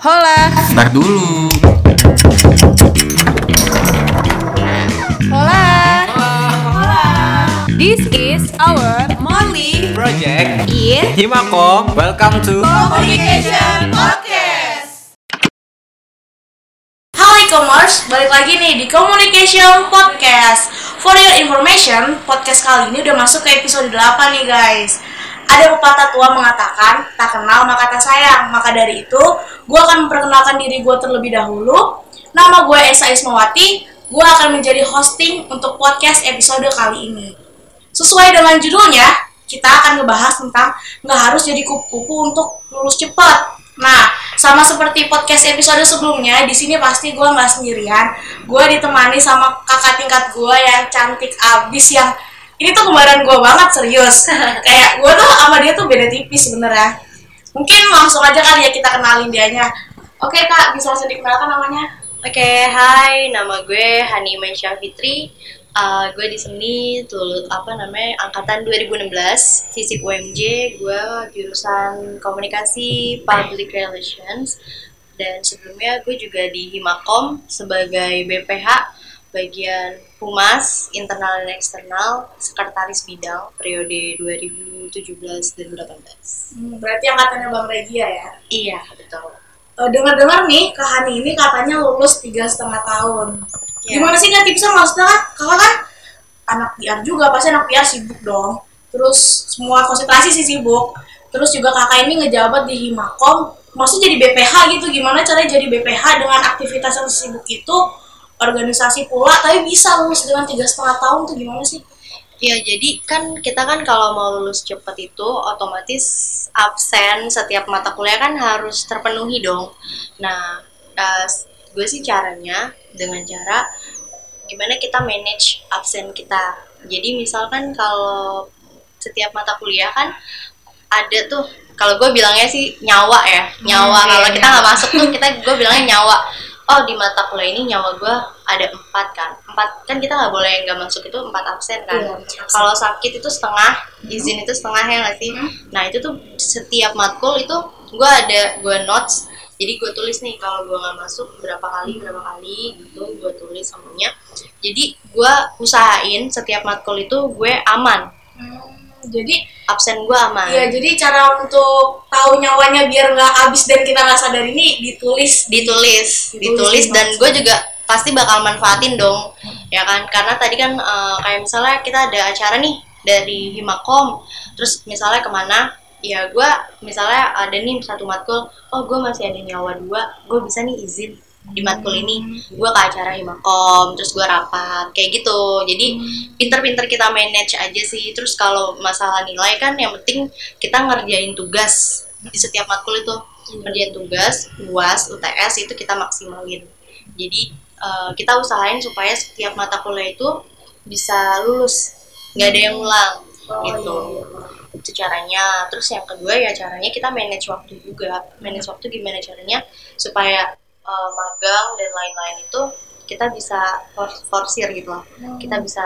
Hola. Ntar dulu. Hola. This is our morning Project in Himakom. Welcome to Communication Podcast. Halo e-commerce, balik lagi nih di Communication Podcast. For your information, podcast kali ini udah masuk ke episode 8 nih guys. Ada pepatah tua mengatakan, tak kenal maka tak sayang. Maka dari itu, gue akan memperkenalkan diri gue terlebih dahulu. Nama gue Esa Ismawati, gue akan menjadi hosting untuk podcast episode kali ini. Sesuai dengan judulnya, kita akan ngebahas tentang nggak harus jadi kupu-kupu untuk lulus cepat. Nah, sama seperti podcast episode sebelumnya, di sini pasti gue nggak sendirian. Gue ditemani sama kakak tingkat gue yang cantik abis yang ini tuh kembaran gue banget serius. Kayak gue tuh sama dia tuh beda tipis sebenarnya. Mungkin langsung aja kali ya kita kenalin dianya. Oke kak, bisa langsung dikenalkan namanya? Oke, hai, nama gue Hani Maisha Fitri. Uh, gue di sini tuh apa namanya angkatan 2016 fisik UMJ gue jurusan komunikasi public relations dan sebelumnya gue juga di Himakom sebagai BPH bagian humas internal dan eksternal sekretaris bidang periode 2017 2018 Hmm, berarti angkatannya Bang Regia ya? iya betul Eh, dengar-dengar nih Kak Hani ini katanya lulus tiga setengah tahun. Iya. Gimana sih Kak tipsnya maksudnya kan kakak kan anak PR juga pasti anak PR sibuk dong. Terus semua konsentrasi sih sibuk. Terus juga kakak ini ngejabat di Himakom. Maksudnya jadi BPH gitu gimana caranya jadi BPH dengan aktivitas yang sibuk itu organisasi pula tapi bisa lulus dengan tiga setengah tahun tuh gimana sih? Ya, jadi kan kita kan kalau mau lulus cepet itu otomatis absen setiap mata kuliah kan harus terpenuhi dong. Nah, eh, gue sih caranya dengan cara gimana kita manage absen kita. Jadi misalkan kalau setiap mata kuliah kan ada tuh kalau gue bilangnya sih nyawa ya nyawa Hmm, kalau iya, kita nggak masuk tuh kita gue bilangnya nyawa oh di mata kuliah ini nyawa gue ada empat kan? Empat kan kita nggak boleh nggak masuk itu empat absen kan? Iya, absen. kalau sakit itu setengah izin itu setengah ya nggak sih? Hmm. nah itu tuh setiap matkul itu gue ada gue notes. Jadi gue tulis nih kalau gue nggak masuk berapa kali berapa kali gitu gue tulis semuanya. Jadi gue usahain setiap matkul itu gue aman. Hmm, jadi absen gue aman. Iya, jadi cara untuk tahu nyawanya biar nggak habis dan kita nggak sadar ini ditulis. ditulis Ditulis ditulis di dan gue juga pasti bakal manfaatin dong ya kan? Karena tadi kan eh, kayak misalnya kita ada acara nih dari Himakom terus misalnya ke mana ya gue misalnya ada nih satu matkul oh gue masih ada nyawa dua gue bisa nih izin di matkul ini. Gue ke acara Himakom terus gue rapat kayak gitu. Jadi pinter-pinter kita manage aja sih. Terus kalau masalah nilai kan yang penting kita ngerjain tugas. Di setiap matkul itu ngerjain tugas uas UTS itu kita maksimalin. Jadi eh, kita usahain supaya setiap mata kuliah itu bisa lulus. Nggak ada yang ulang Oh, gitu. iya, itu caranya. Terus yang kedua ya caranya kita manage waktu juga. Manage waktu gimana caranya supaya eh, magang dan lain-lain itu kita bisa for- forsir gitu loh. Kita bisa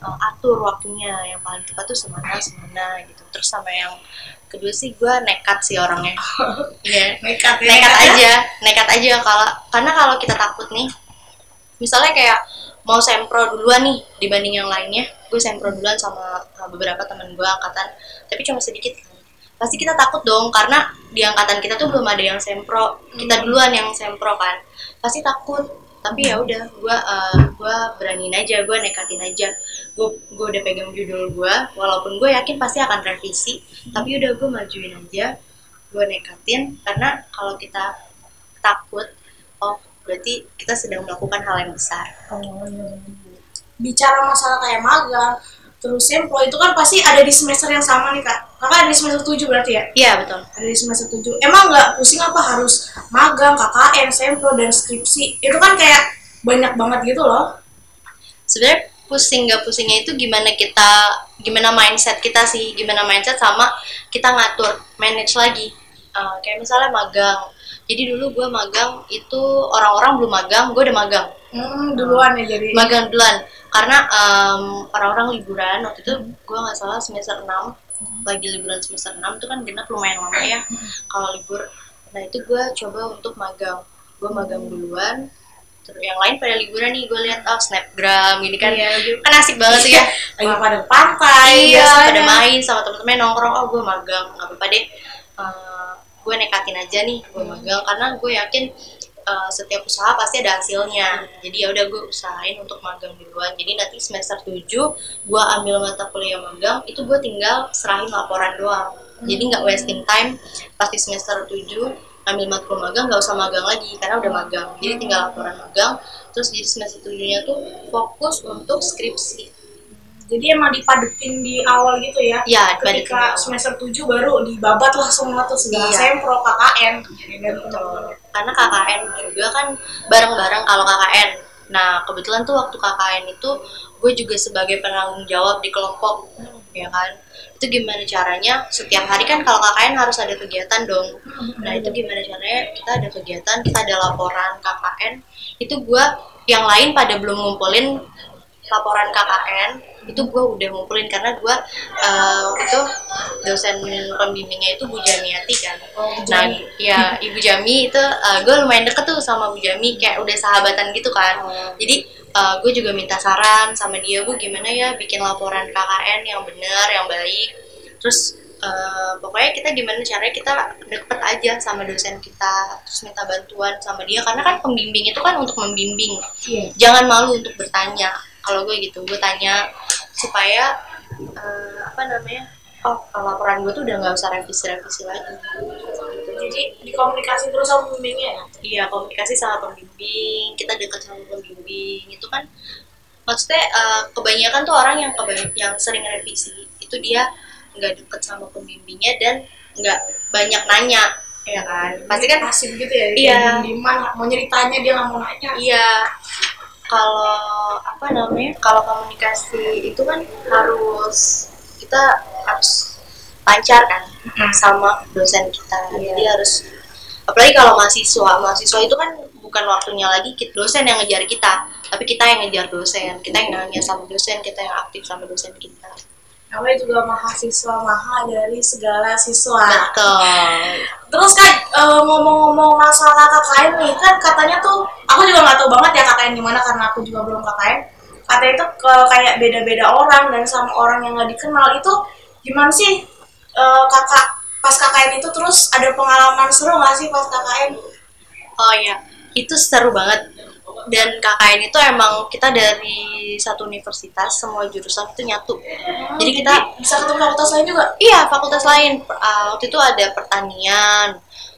uh, atur waktunya. Yang paling tepat tuh semana semana gitu. Terus sama yang kedua sih gue nekat sih orangnya. Iya, Nekat ya. nekat aja. Nekat aja kalau karena kalau kita takut nih misalnya kayak mau sempro duluan nih dibanding yang lainnya gue sempro duluan sama uh, beberapa teman gue angkatan. Tapi cuma sedikit kan pasti kita takut dong karena di angkatan kita tuh belum ada yang sempro. Kita duluan yang sempro kan. Pasti takut. Tapi ya udah gue uh, gue beraniin aja gue nekatin aja. Gue gue udah pegang judul gue walaupun gue yakin pasti akan revisi tapi udah gue majuin aja gue nekatin karena kalau kita takut oh berarti kita sedang melakukan hal yang besar. Oh, iya. Bicara masalah kayak magang, terus sempro itu kan pasti ada di semester yang sama nih kak. Kakak ada di semester 7 berarti ya? iya betul Ada di semester 7. Emang nggak pusing apa harus magang, KKN, sempro, dan skripsi? Itu kan kayak banyak banget gitu loh. sebenarnya pusing nggak pusingnya itu gimana kita gimana mindset kita sih gimana mindset sama kita ngatur manage lagi Eh, kayak misalnya magang jadi dulu gue magang itu orang-orang belum magang gue udah magang. Hmm, duluan ya jadi. magang duluan. Karena em, orang-orang liburan waktu itu gue nggak salah semester 6 lagi liburan semester 6 itu kan genap lumayan lama ya kalau libur. Nah itu gue coba untuk magang. Gue magang duluan. Terus yang lain pada liburan nih gue lihat oh snapgram gini kan. Iya, kan asik banget tuh ya. Lagi pada pantai iya pada main sama temen-temen nongkrong. Oh gue magang. Nggak apa-apa deh. Eh, gue nekatin aja nih gue magang karena gue yakin eh, setiap usaha pasti ada hasilnya. Jadi ya udah gue usahain untuk magang duluan. Jadi nanti semester 7 gue ambil mata kuliah magang itu gue tinggal serahin laporan doang. Jadi nggak wasting time pas di semester 7 ambil matkul magang nggak usah magang lagi karena udah magang. Jadi tinggal laporan magang. Terus jadi semester 7 nya tuh fokus untuk skripsi jadi emang dipadetin di awal gitu ya ya dibanding ketika semester 7 baru dibabat lah semua tuh segala Iya. sempro KKN dan Betul. karena KKN juga kan bareng-bareng kalau KKN. Nah kebetulan tuh waktu KKN itu gue juga sebagai penanggung jawab di kelompok, ya kan. Itu gimana caranya? Setiap hari kan kalau KKN harus ada kegiatan dong. Nah itu gimana caranya? Kita ada kegiatan, kita ada laporan KKN. Itu gue yang lain pada belum ngumpulin laporan KKN itu gue udah ngumpulin karena gue uh, itu dosen pembimbingnya itu Bu Jamiati kan. Oh, nah Jami. ya Ibu Jami itu uh, gue lumayan deket tuh sama Bu Jami kayak udah sahabatan gitu kan. Jadi uh, gue juga minta saran sama dia Bu gimana ya bikin laporan KKN yang benar yang baik? Terus uh, pokoknya kita gimana caranya kita deket aja sama dosen kita terus minta bantuan sama dia. Karena kan pembimbing itu kan untuk membimbing. Iya. jangan malu untuk bertanya. Kalau gue gitu gue tanya supaya eh, apa namanya oh laporan gue tuh udah nggak usah revisi-revisi lagi. Jadi di komunikasi terus sama pembimbingnya ya? Iya komunikasi sama pembimbing kita deket sama pembimbing. Itu kan maksudnya eh, kebanyakan tuh orang yang kebany- yang sering revisi itu dia nggak deket sama pembimbingnya dan nggak banyak nanya ya kan? Pasti kan pasif gitu ya Iya. di mana mau nyeritanya dia nggak mau nanya. Iya, kalau apa namanya? Kalau komunikasi itu kan harus kita harus lancar kan sama dosen kita. Jadi harus apalagi kalau mahasiswa, mahasiswa itu kan bukan waktunya lagi kita dosen yang ngejar kita, tapi kita yang ngejar dosen, kita yang nanya sama dosen, kita yang aktif sama dosen kita. Namanya juga mahasiswa maha dari segala siswa Betul. Terus kan ngomong-ngomong masalah KKN nih kan katanya tuh aku juga nggak tahu banget ya KKN gimana karena aku juga belum KKN. Katanya itu ke kayak beda-beda orang dan sama orang yang nggak dikenal itu gimana sih eh, kakak pas KKN itu terus ada pengalaman seru nggak sih pas KKN? Oh iya, itu seru banget. Dan KKN itu emang kita dari satu universitas, semua jurusan itu nyatu. Jadi kita bisa ketemu fakultas lain juga. Iya, fakultas lain. Uh, waktu itu ada pertanian,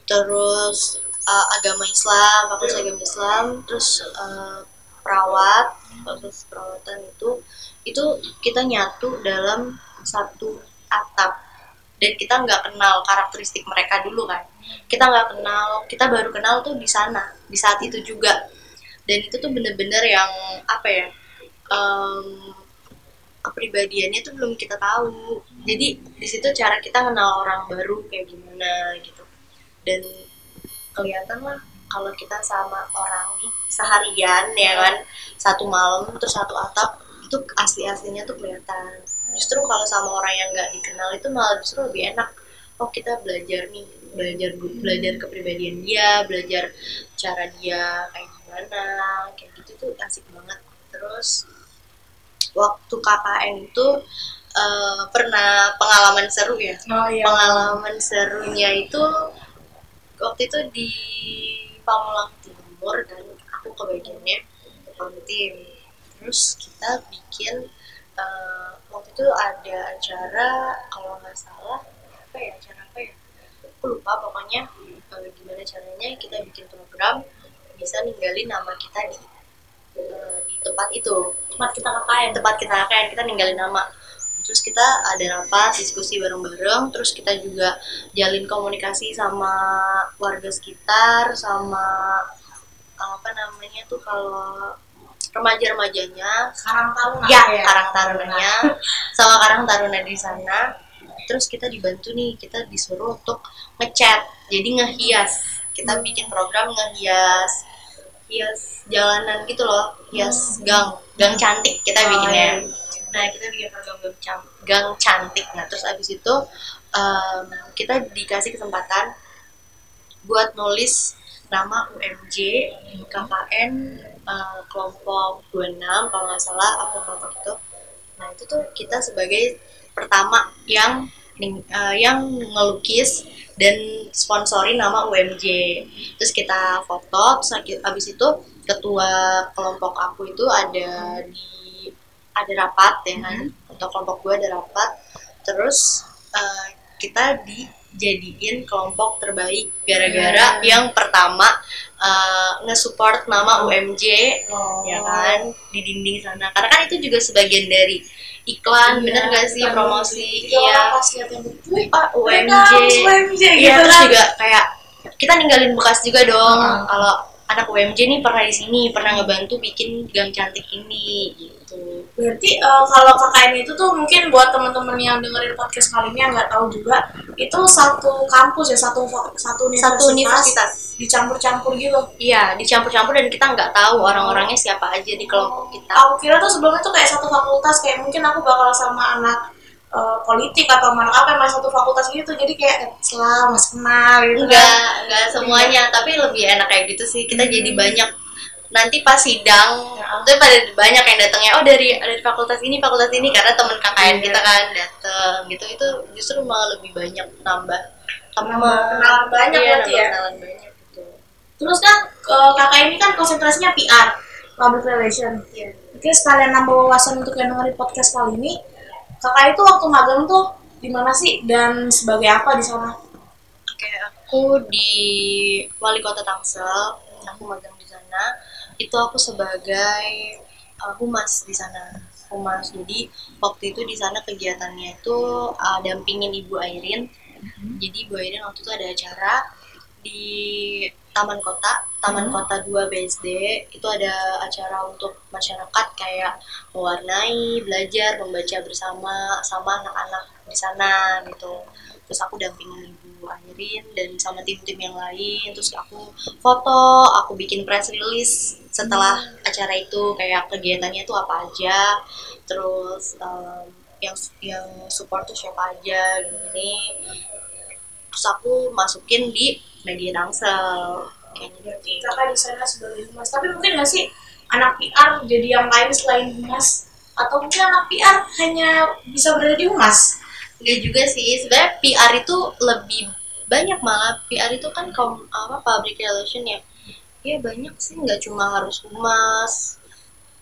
terus uh, agama Islam, fakultas agama Islam, terus uh, perawat, fakultas perawatan itu itu kita nyatu dalam satu atap dan kita nggak kenal karakteristik mereka dulu kan kita nggak kenal kita baru kenal tuh di sana di saat itu juga dan itu tuh bener-bener yang apa ya em, kepribadiannya tuh belum kita tahu. Jadi di situ cara kita kenal orang baru kayak gimana gitu. Dan kelihatan lah kalau kita sama orang nih seharian ya kan satu malam terus satu atap itu asli aslinya tuh kelihatan. Justru kalau sama orang yang nggak dikenal itu malah justru lebih enak. Oh kita belajar nih belajar belajar kepribadian dia belajar cara dia kayak gimana kayak gitu tuh asik banget. Terus waktu KKN itu eh, pernah pengalaman seru ya? Oh iya. pengalaman serunya itu waktu itu di Pamulang Timur dan aku kebagiannya kepala tim terus kita bikin eh, waktu itu ada acara kalau nggak salah apa ya acara apa ya? Aku lupa pokoknya eh, gimana caranya kita bikin program bisa ninggalin nama kita di eh, di tempat itu. Tempat kita KKN. tempat kita KKN kita ninggalin nama. Terus kita ada rapat diskusi bareng-bareng. Terus kita juga jalin komunikasi sama warga sekitar sama apa namanya tuh kalau remaja-remajanya. Karang Taruna. ya karang tarunanya. Sama karang taruna di sana. Terus kita dibantu nih kita disuruh untuk ngecat jadi ngehias kita bikin program ngehias hias jalanan gitu loh hias gang gang cantik kita Oh, bikinnya. iya. nah kita bikin program gang, gang cantik. Nah terus abis itu em, kita dikasih kesempatan buat nulis nama UMJ KKN eh, kelompok 26 kalau nggak salah aku kelompok itu. Nah itu tuh kita sebagai pertama yang eh, yang ngelukis dan sponsori nama UMJ terus kita foto terus abis itu ketua kelompok aku itu ada di ada rapat ya kan? Untuk kelompok gue ada rapat. Terus eh, kita dijadiin kelompok terbaik gara-gara yang pertama eh, nge-support nama UMJ ya kan? Di dinding sana. Karena kan itu juga sebagian dari iklan bener gak sih? Promosi iya. iya. Pas lihat yang ah, UMJ UMJ Iya gitu terus kan? juga kayak kita ninggalin bekas juga dong. Hmm. kalau anak UMJ nih pernah di sini pernah ngebantu bikin gang cantik ini gitu. Berarti eh, kalau KKN itu tuh mungkin buat teman-teman yang dengerin podcast kali ini yang nggak tahu juga itu satu kampus ya satu satu universitas, Satu universitas. dicampur-campur gitu. Iya dicampur-campur dan kita nggak tahu orang-orangnya siapa aja di kelompok kita. Aku kira tuh sebelumnya tuh kayak satu fakultas kayak mungkin aku bakal sama anak eh, politik atau sama anak apa yang masih satu fakultas gitu jadi kayak selama kenal gitu kan. Enggak enggak semuanya tapi lebih enak kayak gitu sih kita jadi banyak nanti pas sidang Ya. pada banyak yang datangnya oh dari dari fakultas ini fakultas ini karena temen KKN Iya. kita kan dateng gitu itu justru malah lebih banyak nambah teman kenalan banyak iya, berarti ya. kenalan banyak gitu Terus kan eh, KKN ini kan konsentrasinya PR, public relation. Iya. Mungkin sekalian nambah wawasan untuk yang dengerin podcast kali ini. Kakak itu waktu magang tuh di mana sih dan sebagai apa di sana? Oke, aku di wali kota Tangsel, aku magang di sana. Itu aku sebagai uh, humas di sana. Humas. Jadi waktu itu di sana kegiatannya itu uh, dampingin Ibu Airin. Jadi Ibu Airin waktu itu ada acara di Taman Kota, Taman Kota 2 BSD. Itu ada acara untuk masyarakat kayak mewarnai, belajar, membaca bersama sama anak-anak di sana gitu. Terus aku dampingin ibu Airin dan sama tim-tim yang lain. Terus aku foto aku bikin press release setelah acara itu kayak kegiatannya itu apa aja. Terus em, yang yang support tuh siapa aja gini terus aku masukin di media Tangsel kayak gitu Kakak di sana sebagai humas. Tapi mungkin nggak sih anak PR jadi yang lain selain humas? Atau mungkin anak PR hanya bisa berada di humas? Enggak juga sih. Sebenarnya PR itu lebih banyak malah. PR itu kan kom, apa public relation ya. Ya banyak sih. Nggak cuma harus humas.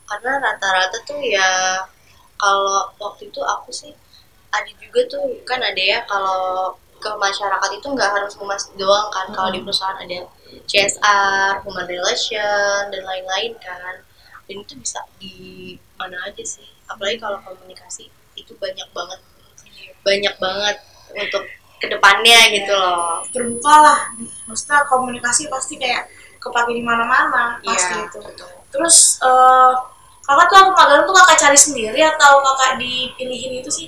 Karena rata-rata tuh ya kalau waktu itu aku sih ada juga tuh kan ada ya kalau ke masyarakat itu nggak harus humas doang kan kalau di perusahaan ada CSR, human relation dan lain-lain kan dan itu bisa di mana aja sih apalagi kalau komunikasi itu banyak banget banyak banget untuk ke depannya gitu loh Terbuka lah. Maksudnya komunikasi pasti kayak kepake di mana-mana pasti Iya, itu. betul. Terus eh, kakak tuh aku magang tuh kakak cari sendiri atau kakak dipilihin itu sih?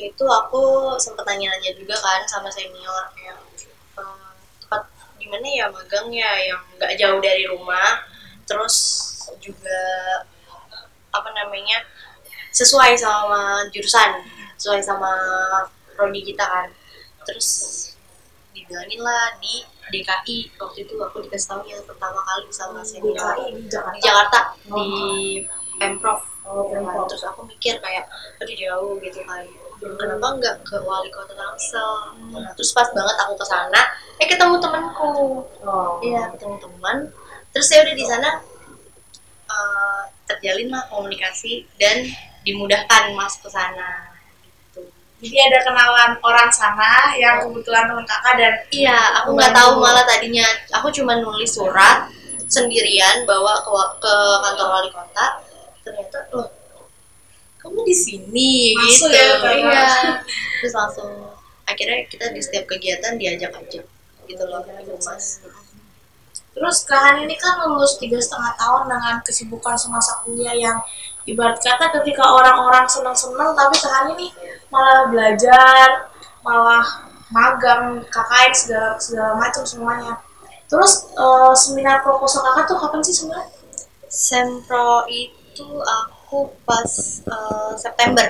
Waktu itu aku sempet nanya-nanya juga kan sama senior kayak eh, tempat di mana ya magangnya yang nggak jauh dari rumah. Terus juga apa namanya sesuai sama jurusan sesuai sama prodi kita kan. Terus dibilangin lah di DKI waktu itu aku dikasih tahu yang pertama kali sama senior. DKI di Jakarta. di Jakarta Oh. di Pemprov. Oh, terus aku mikir kayak aduh jauh gitu kan kenapa nggak ke wali kota Tangsel nah, terus pas banget aku ke sana eh ketemu temanku Oh. iya ketemu teman terus saya udah di sana eh, terjalin lah komunikasi dan dimudahkan masuk ke sana gitu. Jadi ada kenalan orang sana yang kebetulan teman kakak dan Iya, aku nggak tahu malah tadinya aku cuma nulis surat sendirian bawa ke, ke kantor wali kota. Ternyata loh, kamu di sini Masuk gitu. ya, iya. Terus langsung akhirnya kita di setiap kegiatan diajak aja gitu loh, mas. Terus Kahan ini kan lulus tiga setengah tahun dengan kesibukan semasa kuliah yang ibarat kata ketika orang-orang senang-senang tapi Kahan ini malah belajar, malah magang, KKN segala segala macam semuanya. Terus eh, seminar proposal kakak tuh kapan sih sebenarnya? Sempro itu aku pas eh, September.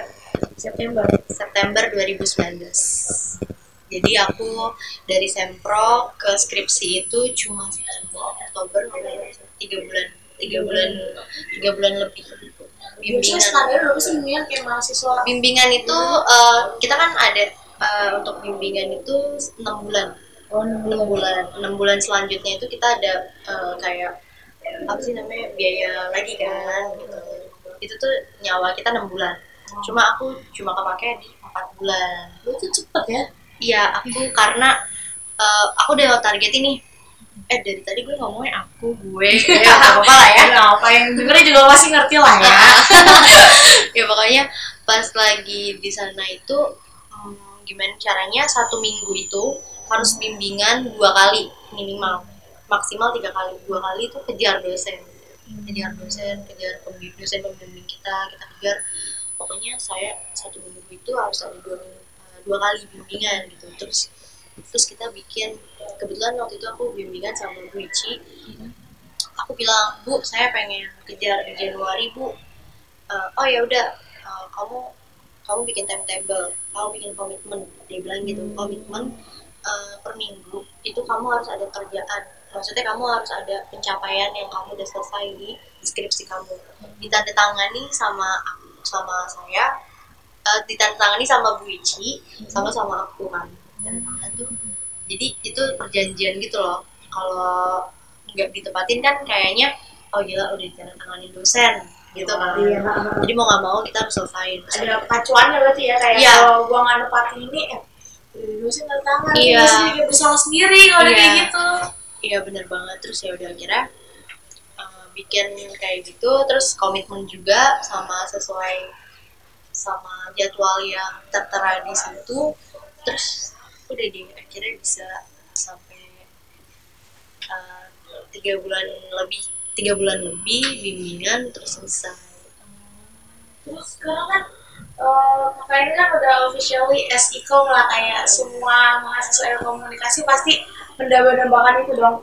September. September 2019. jadi aku dari sempro ke skripsi itu cuma September Oktober tiga bulan tiga bulan tiga bulan lebih. Bimbingan. bimbingan kayak mahasiswa? bimbingan itu eh, kita kan ada eh, untuk bimbingan itu enam bulan. Oh, enam bulan. Enam bulan selanjutnya itu kita ada eh, kayak apa sih namanya biaya lagi kan gitu itu tuh nyawa kita enam bulan. Cuma aku cuma kepake di empat bulan. Itu cepet ya? iya aku karena eh, aku udah target ini. Eh dari tadi gue ngomongnya aku gue. Ya nggak apa-apa lah ya. Ya, apa yang dengerin juga pasti ngerti lah ya. ya pokoknya pas lagi di sana itu hmm, gimana caranya satu minggu itu harus bimbingan dua kali minimal. Maksimal tiga kali. Dua kali itu kejar dosen kejar dosen kejar pembimbing dosen pembimbing kita kita kejar. Pokoknya saya satu minggu itu harus ada dua eh, dua kali bimbingan gitu. Terus terus kita bikin kebetulan waktu itu aku bimbingan sama Bu Ici. Aku bilang bu saya pengen kejar di Januari bu. Eh, oh ya udah eh, kamu kamu bikin timetable kamu bikin komitmen. Dia bilang gitu komitmen eh, per minggu itu kamu harus ada kerjaan. Maksudnya kamu harus ada pencapaian yang kamu udah selesai di deskripsi kamu. Ditandatangani sama aku sama saya eh, ditandatangani sama Bu Ici sama sama aku kan. Ditandatangan tuh jadi itu perjanjian gitu loh. Kalau nggak ditepatin kan kayaknya oh gila udah ditandatangani dosen gitu kan. Iya. jadi mau nggak mau kita harus selesaiin. Ada pacuannya berarti ya kayak Iya. kalau gua nggak nepatin ini, eh dosen nggak tangan, Iya. dosen juga bersalah sendiri kalau Iya. kayak gitu. iya bener banget terus ya udah akhirnya uh, bikin kayak gitu terus komitmen juga sama sesuai sama jadwal yang tertera di situ terus udah di akhirnya bisa sampai uh, tiga bulan lebih tiga bulan lebih bimbingan terus selesai Terus sekarang kan eh kakak ini kan udah officially SICOM lah kayak semua mahasiswa ilmu komunikasi pasti mendambakan itu dong.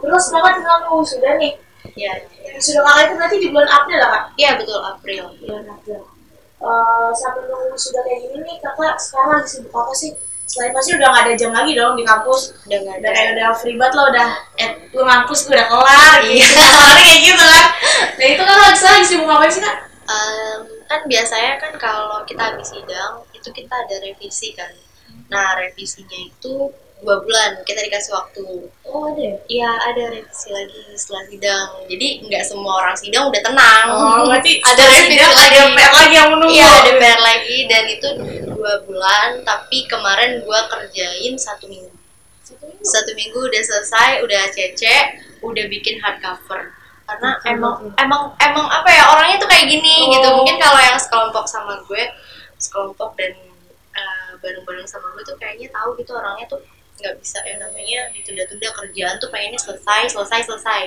Terus kakak tinggal nunggu sudah nih. ya Sudah kakak itu berarti di bulan April lah kak? iya betul April Bulan April. Eh sampai nunggu sudah kayak gini nih kakak sekarang lagi sibuk apa sih? Selain pasti udah gak ada jam lagi dong di kampus. udah nggak Udah ada kayak udah free banget lah udah eh lu ngampus gue udah kelar gitu. Iya. Kelar kayak gitu kan. Nah itu kan lagi sibuk ngapain sih kak? Em, kan biasanya kan kalau kita habis sidang itu kita ada revisi kan. Nah revisinya itu dua bulan kita dikasih waktu. Oh ada ya? Iya ada revisi lagi setelah sidang. Jadi nggak semua orang sidang udah tenang. Oh, berarti ada revisi ada lagi PR lagi yang menunggu. Iya ada PR lagi dan itu dua bulan. Tapi kemarin gua kerjain satu minggu. Satu minggu. satu minggu udah selesai udah cece udah bikin hardcover karena emang emang emang apa ya orangnya tuh kayak gini Oh. gitu mungkin kalau yang sekelompok sama gue sekelompok dan eh, bareng-bareng sama gue tuh kayaknya tahu gitu orangnya tuh nggak bisa ya namanya ditunda-tunda kerjaan tuh pengennya selesai selesai selesai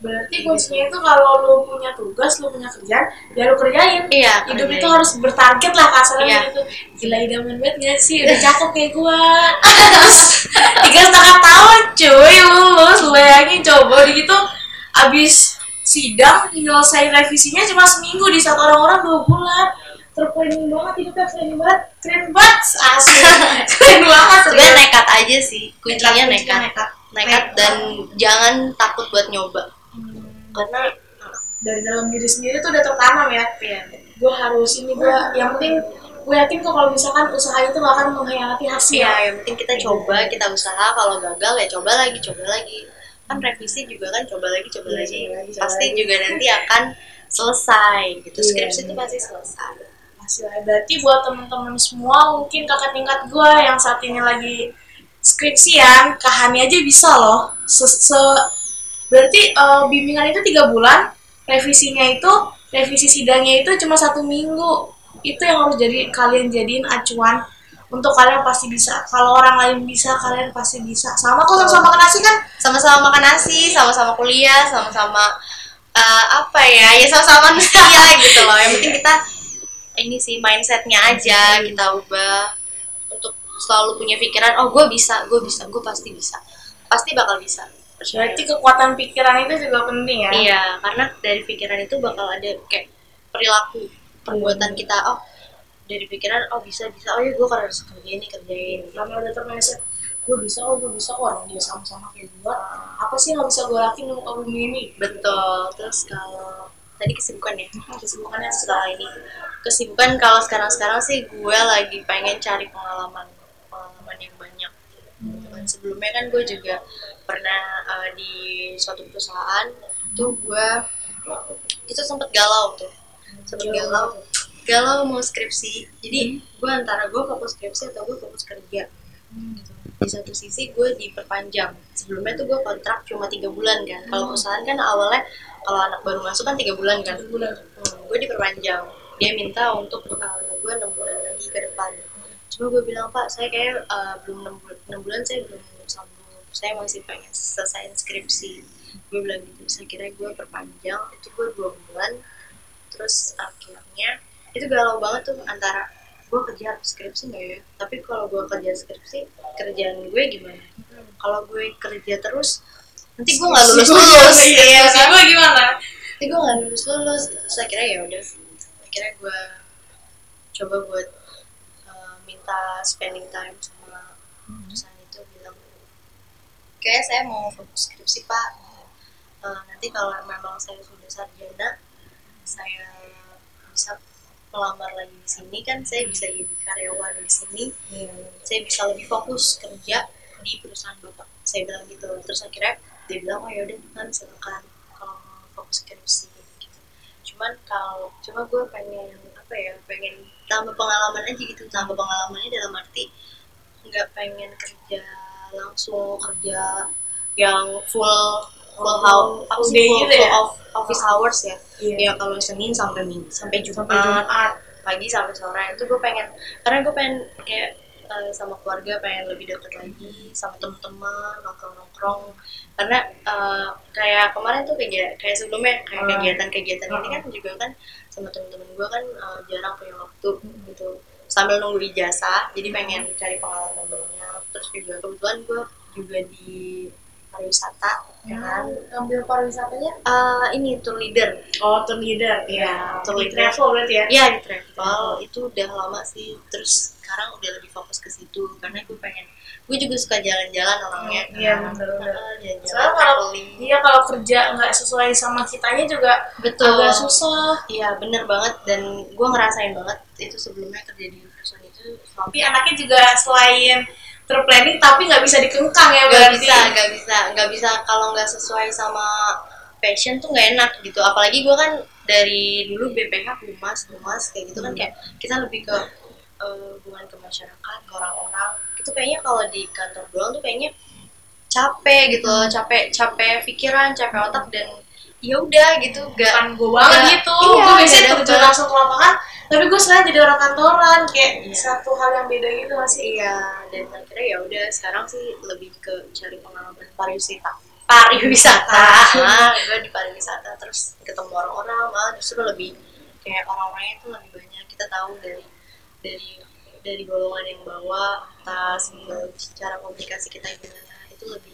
Berarti kuncinya itu kalau lu punya tugas, lu punya kerjaan, ya lu kerjain. iya Hidup kerjain. itu harus bertarget lah kasarnya Iya. gitu. Gila idaman banget gak sih? Udah cakep kayak gua. Terus tiga setengah tahun cuy lulus. Lu bayangin coba gitu abis sidang nyelesain revisinya cuma seminggu di saat orang-orang dua bulan. Terplanning banget hidupnya keren banget, keren banget asli, keren banget. sebenarnya nekat aja sih kuncinya Kuncinya nekat nekat dan jangan takut buat nyoba Hmm. karena dari dalam diri sendiri tuh udah tertanam ya ya gue harus ini gue yang penting gue yakin kok kalau misalkan usaha itu gak akan mengkhianati hasil Iya, yang penting kita coba, kita usaha. Kalau gagal ya coba lagi, coba lagi. Kan revisi juga kan coba lagi, coba Iya, lagi. coba lagi, coba Pasti lagi. juga nanti akan selesai gitu. Iya, Skripsi itu iya. pasti selesai. hasil berarti buat temen-temen semua mungkin kakak tingkat gue yang saat ini lagi skripsian kahani aja bisa loh se, se- berarti eh, bimbingan itu tiga bulan revisinya itu revisi sidangnya itu cuma satu minggu itu yang harus jadi kalian jadiin acuan untuk kalian pasti bisa. Kalau orang lain bisa kalian pasti bisa. Sama kok sama-sama kena sih kan? Sama-sama makan nasi, sama-sama kuliah, sama-sama eh, apa ya? Ya sama-sama manusia gitu loh. Yang penting kita ini sih mindsetnya aja kita ubah untuk selalu punya pikiran oh gue bisa gue bisa gue pasti bisa. Pasti bakal bisa. Berarti kekuatan pikiran itu juga penting ya? Iya, karena dari pikiran itu bakal ada kayak perilaku perbuatan kita. Oh, dari pikiran oh bisa bisa. Oh ya gue harus kerjain nih kerjain. Karena udah termindset gue bisa kok gue bisa. Orang dia sama-sama kayak gue apa sih nggak bisa gue lakuin di muka bumi ini? Betul. Terus kalau tadi kesibukan ya? Kesibukannya setelah ini. Kesibukan kalau sekarang sekarang sih gue lagi pengen cari pengalaman pengalaman yang banyak. Dan sebelumnya kan gue juga pernah uh, di suatu perusahaan. Tuh gue itu sempet galau tuh. Sempet galau galau mau skripsi. Jadi gue antara gue fokus skripsi atau gue fokus kerja. Gitu. di satu sisi gue diperpanjang. Sebelumnya tuh gue kontrak cuma tiga bulan kan. Kalau perusahaan kan awalnya kalau anak baru masuk kan tiga bulan kan. Bulan. Hmm, gue diperpanjang. Dia minta untuk uh, gue enam bulan lagi ke depan. Cuma gue bilang pak saya kayak uh, belum enam bulan, bulan saya belum sanggup saya masih pengen selesai skripsi. Gue bilang gitu. Saya kira gue perpanjang. Itu gue dua bulan. Terus akhirnya itu galau banget tuh antara gue kerja skripsi nggak ya? Tapi kalau gue kerja skripsi kerjaan gue gimana? Kalau gue kerja terus nanti gue nggak lulus lulus. Iya kan gue gimana? Tapi gue nggak lulus lulus. Saya kira ya udah akhirnya gue coba buat uh, minta spending time sama perusahaan itu bilang kayak saya mau fokus skripsi pak. Uh, nanti kalau memang saya sudah sarjana saya bisa melamar lagi di sini kan saya bisa jadi karyawan di sini. Saya bisa lebih fokus kerja di perusahaan bapak. Saya bilang gitu. Terus akhirnya dia bilang oh yaudah kan silakan kalau mau fokus skripsi gitu. Cuman kalau cuma gue pengen apa ya pengen tambah pengalaman aja gitu. Tambah pengalamannya dalam arti nggak pengen kerja langsung kerja yang full full day full, gitu ya? office hours ya Iya. ya kalau senin sampai minggu sampai jumat, sampai Jumat pagi sampai sore itu gue pengen karena gue pengen kayak eh, sama keluarga pengen lebih dekat lagi sama teman-teman nongkrong nongkrong karena eh, kayak kemarin tuh kayak kayak sebelumnya kayak Ah. kegiatan-kegiatan ini kan juga kan sama teman-teman gue kan eh, jarang punya waktu gitu. Sambil nunggu ijazah jadi pengen cari pengalaman banyak. Terus juga kebetulan gue juga di pariwisata ya kan? ngambil pariwisatanya? Eh, ini tour leader. Oh tour leader Iya, tour di leader. travel berarti ya? Iya di travel. Itu udah lama sih. Terus sekarang udah lebih fokus ke situ. Karena gue pengen gue juga suka jalan-jalan orangnya. Oh, iya. Ah, jalan-jalan soalnya kalau iya kalau kerja nggak sesuai sama kitanya juga betul. agak susah. Iya bener banget. Dan gue ngerasain banget itu sebelumnya kerja di perusahaan itu. Tapi anaknya juga selain terplanning tapi nggak bisa dikengkang ya nggak berarti. bisa nggak bisa nggak bisa. Kalau nggak sesuai sama passion tuh nggak enak gitu. Apalagi gue kan dari dulu BPH humas humas kayak gitu kan kayak kita lebih ke eh, hubungan ke masyarakat ke orang-orang. Itu kayaknya kalau di kantor doang tuh kayaknya capek gitu loh. Capek capek pikiran capek otak dan ya udah gitu. Gak bukan gue banget gitu. Iya, gue biasanya terjun langsung ke lapangan tapi gue selain jadi orang kantoran kayak Iya. satu hal yang beda gitu masih Iya, dan akhirnya ya udah sekarang sih lebih ke cari pengalaman pariwisata. Pariwisata, ah, gue di pariwisata terus ketemu orang-orang, malah justru lebih kayak orang-orangnya itu lebih banyak kita tahu dari dari dari golongan yang bawah atas gitu, cara komunikasi kita gimana itu lebih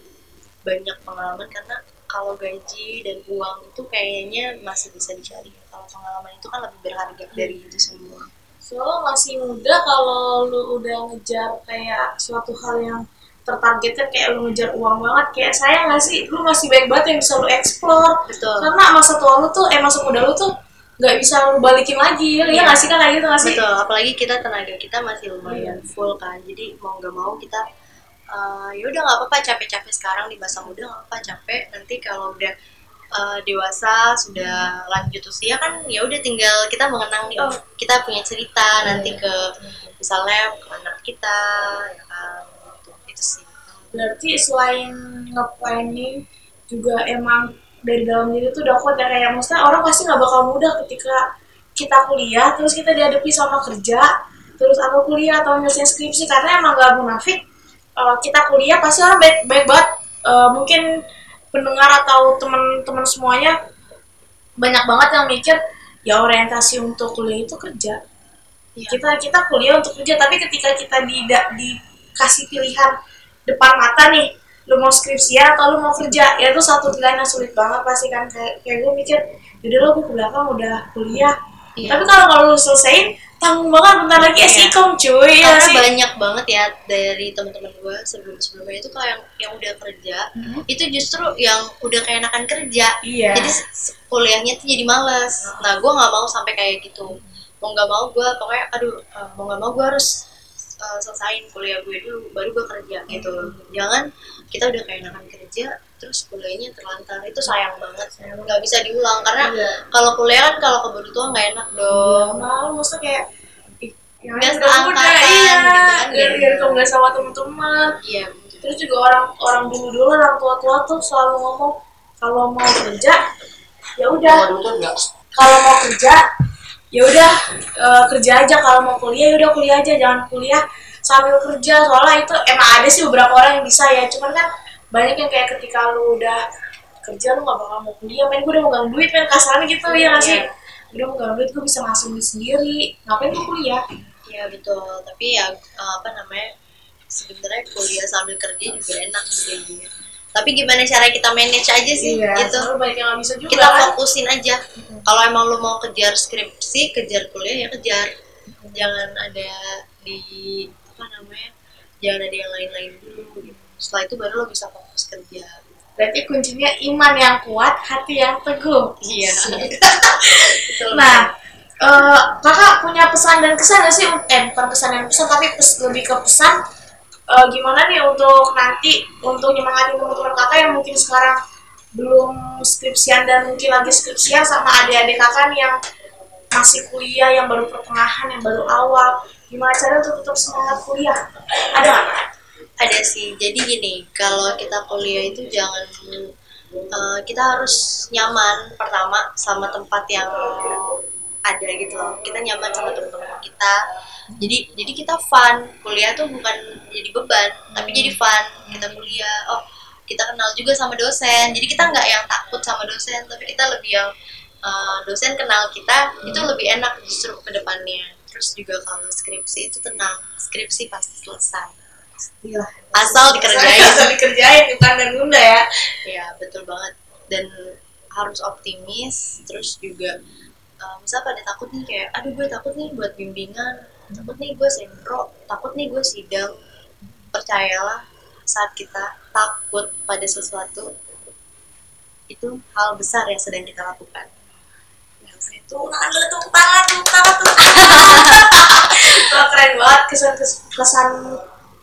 banyak pengalaman karena kalau gaji dan uang itu kayaknya masih bisa dicari. Kalau pengalaman itu kan lebih berharga dari itu semua. Soalnya masih muda kalau lu udah ngejar kayak suatu hal yang tertargetkan kayak lu ngejar uang banget kayak saya nggak sih? Lu masih baik banget yang bisa lu explore. Betul. Karena masa tua lu tuh eh masa muda lu tuh nggak bisa lu balikin lagi. Ya Iya. nggak sih kan kayak gitu nggak sih? Betul, apalagi kita tenaga kita masih lumayan full kan. Jadi mau nggak mau kita eh, ya udah nggak apa-apa capek-capek sekarang di masa muda nggak apa-apa capek. Nanti kalau udah eh, dewasa sudah lanjut usia kan ya udah tinggal kita mengenang nih, oh, kita punya cerita nanti ke misalnya ke anak kita ya kan gitu. itu sih. berarti selain nge-planning juga emang dari dalam diri tuh udah kuat ya kayak maksudnya orang pasti nggak bakal mudah ketika kita kuliah terus kita dihadapi sama kerja terus atau kuliah atau nyelesain skripsi karena emang gak munafik uh, kita kuliah pasti orang baik baik banget. Uh, mungkin pendengar atau teman-teman semuanya banyak banget yang mikir ya orientasi untuk kuliah itu kerja. Iya. kita kita kuliah untuk kerja tapi ketika kita tidak dikasih pilihan depan mata nih lu mau skripsian atau lu mau kerja ya itu satu pilihan yang sulit banget pasti kan. Kayak kayak gue mikir yaudah lo gue ke belakang udah kuliah Iya. tapi kalau kalau lu selesaiin tanggung banget bentar lagi Iya. esikom cuy ya karena banyak banget ya dari teman-teman gue sebelum sebelumnya itu kalau yang yang udah kerja itu justru yang udah keenakan kerja Iya. jadi kuliahnya tuh jadi males nah gue nggak mau sampai kayak gitu mau nggak mau gue pokoknya aduh eh, mau nggak mau gue harus eh, selesain kuliah gue dulu baru gue kerja gitu. Jangan kita udah keenakan kerja terus kuliahnya terlantar. Itu sayang banget. Nggak bisa diulang karena Iya. kalau kuliah kan kalau keburu tua nggak enak dong. Malu maksudnya kayak yang Nggak seangkatan iya. gitu kan, iya. biar kamu nggak sama teman-teman. Iya terus juga orang orang dulu dulu orang tua tua tuh selalu ngomong kalau mau kerja ya udah. Kalau mau kerja ya udah eh, kerja aja. Kalau mau kuliah ya udah kuliah aja. Jangan kuliah sambil kerja. Soalnya itu emang ada sih beberapa orang yang bisa ya. Cuman kan banyak yang kayak ketika lu udah kerja lu gak bakal mau kuliah. Main gue udah megang duit kan kasarnya gitu ya nggak sih? Udah megang duit gue bisa masuk duit sendiri. Ngapain gue kuliah? Ya betul, tapi ya eh, apa namanya sebenarnya kuliah sambil kerja juga enak sih. Tapi gimana cara kita manage aja sih iya soalnya banyak yang gak bisa juga Kita kan fokusin aja. Kalau emang lu mau kejar skripsi, kejar kuliah ya kejar. Jangan ada di apa namanya? Jangan ada yang lain-lain dulu. Gitu. Setelah itu baru lo bisa fokus kerja. berarti kuncinya iman yang kuat hati yang teguh Iya. Nah, eh, kakak punya pesan dan kesan nggak sih? Eh, bukan pesan dan kesan, tapi pes- lebih ke pesan eh, gimana nih untuk nanti untuk nyemangatin teman-teman kakak yang mungkin sekarang belum skripsian dan mungkin lagi skripsian sama adik-adik kakak nih yang masih kuliah, yang baru pertengahan, yang baru awal. Gimana cara untuk tetap semangat kuliah? Ada nggak? ada sih jadi gini kalau kita kuliah itu jangan eh, kita harus nyaman pertama sama tempat yang ada gitu loh. Kita nyaman sama teman-teman kita. Jadi jadi kita fun. Kuliah tuh bukan jadi beban tapi jadi fun. Kita kuliah oh kita kenal juga sama dosen. Jadi kita nggak yang takut sama dosen tapi kita lebih yang eh, dosen kenal kita itu lebih enak justru ke depannya. Terus juga kalau skripsi itu tenang. Skripsi pasti selesai. Iya. asal dikerjain. Asal dikerjain, bukan dan nunda ya. ya betul banget. Dan harus optimis terus juga uh, misal pada takut nih kayak aduh gue takut nih buat bimbingan takut nih gue sempro takut nih gue sidang. Percayalah saat kita takut pada sesuatu itu hal besar yang sedang kita lakukan. Itu tepuk tangan tepuk tangan tepuk Wah, keren banget kesan kesan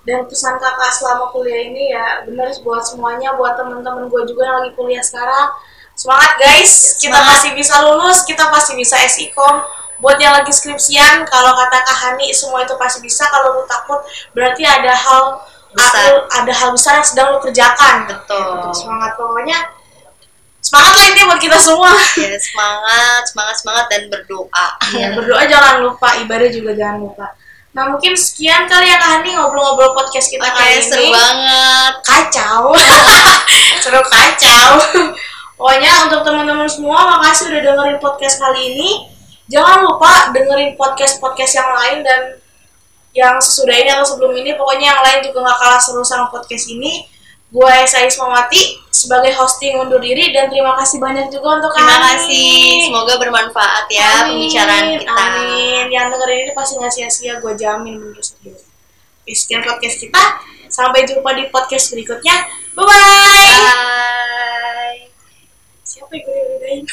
dan pesan kakak selama kuliah ini ya. Bener buat semuanya buat temen-temen gue juga yang lagi kuliah sekarang semangat guys kita Semangat. pasti bisa lulus kita pasti bisa SIKOM buat yang lagi skripsian kalau kata Kak Hani semua itu pasti bisa kalau lu takut berarti ada hal Besar. ada hal besar yang sedang lu kerjakan Betul. semangat pokoknya semangat lah ini buat kita semua ya semangat semangat semangat dan berdoa Ya, berdoa jangan lupa, ibadah juga jangan lupa. Nah, mungkin sekian kali ya Kak Hani ngobrol-ngobrol podcast kita oke kali ini. seru banget Kacau. seru kacau. Pokoknya untuk teman-teman semua, makasih udah dengerin podcast kali ini. Jangan lupa dengerin podcast-podcast yang lain dan yang sesudah ini atau sebelum ini. Pokoknya yang lain juga gak kalah seru sama podcast ini. Gue Esa Ismawati sebagai hosting undur diri dan terima kasih banyak juga untuk terima kasih semoga bermanfaat ya Amin, pembicaraan kita Amin. Yang dengerin ini pasti nggak sia-sia, gue jamin bener serius. Oke, sekian podcast kita. Sampai jumpa di podcast berikutnya. Bye-bye. bye Siapa yang gue bedain?